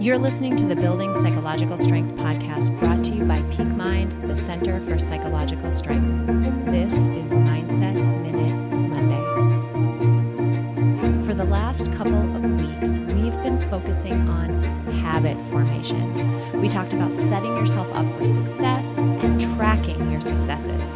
You're listening to the Building Psychological Strength podcast brought to you by Peak Mind, the Center for Psychological Strength. This is Mindset Minute Monday. For the last couple of weeks, we've been focusing on habit formation. We talked about setting yourself up for success and tracking your successes.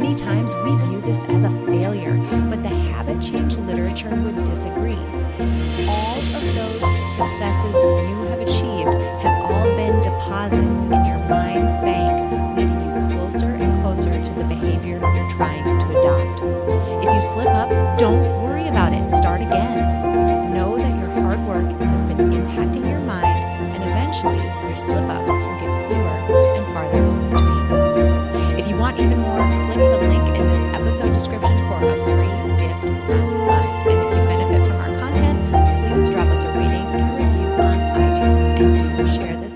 Many times we view this as a failure, but the habit change literature would disagree. All of those successes you have achieved have all been deposits in your mind's bank, leading you closer and closer to the behavior you're trying to adopt. If you slip up, don't worry about it. Start again. Know that your hard work has been impacting your mind, and eventually your slip ups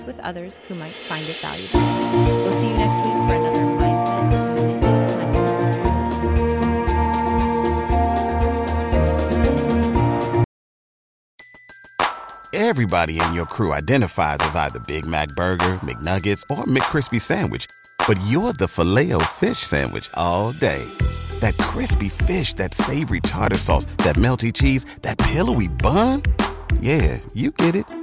with others who might find it valuable. We'll see you next week for another Everybody in your crew identifies as either Big Mac Burger, McNuggets, or McCrispy Sandwich. But you're the filet fish Sandwich all day. That crispy fish, that savory tartar sauce, that melty cheese, that pillowy bun. Yeah, you get it.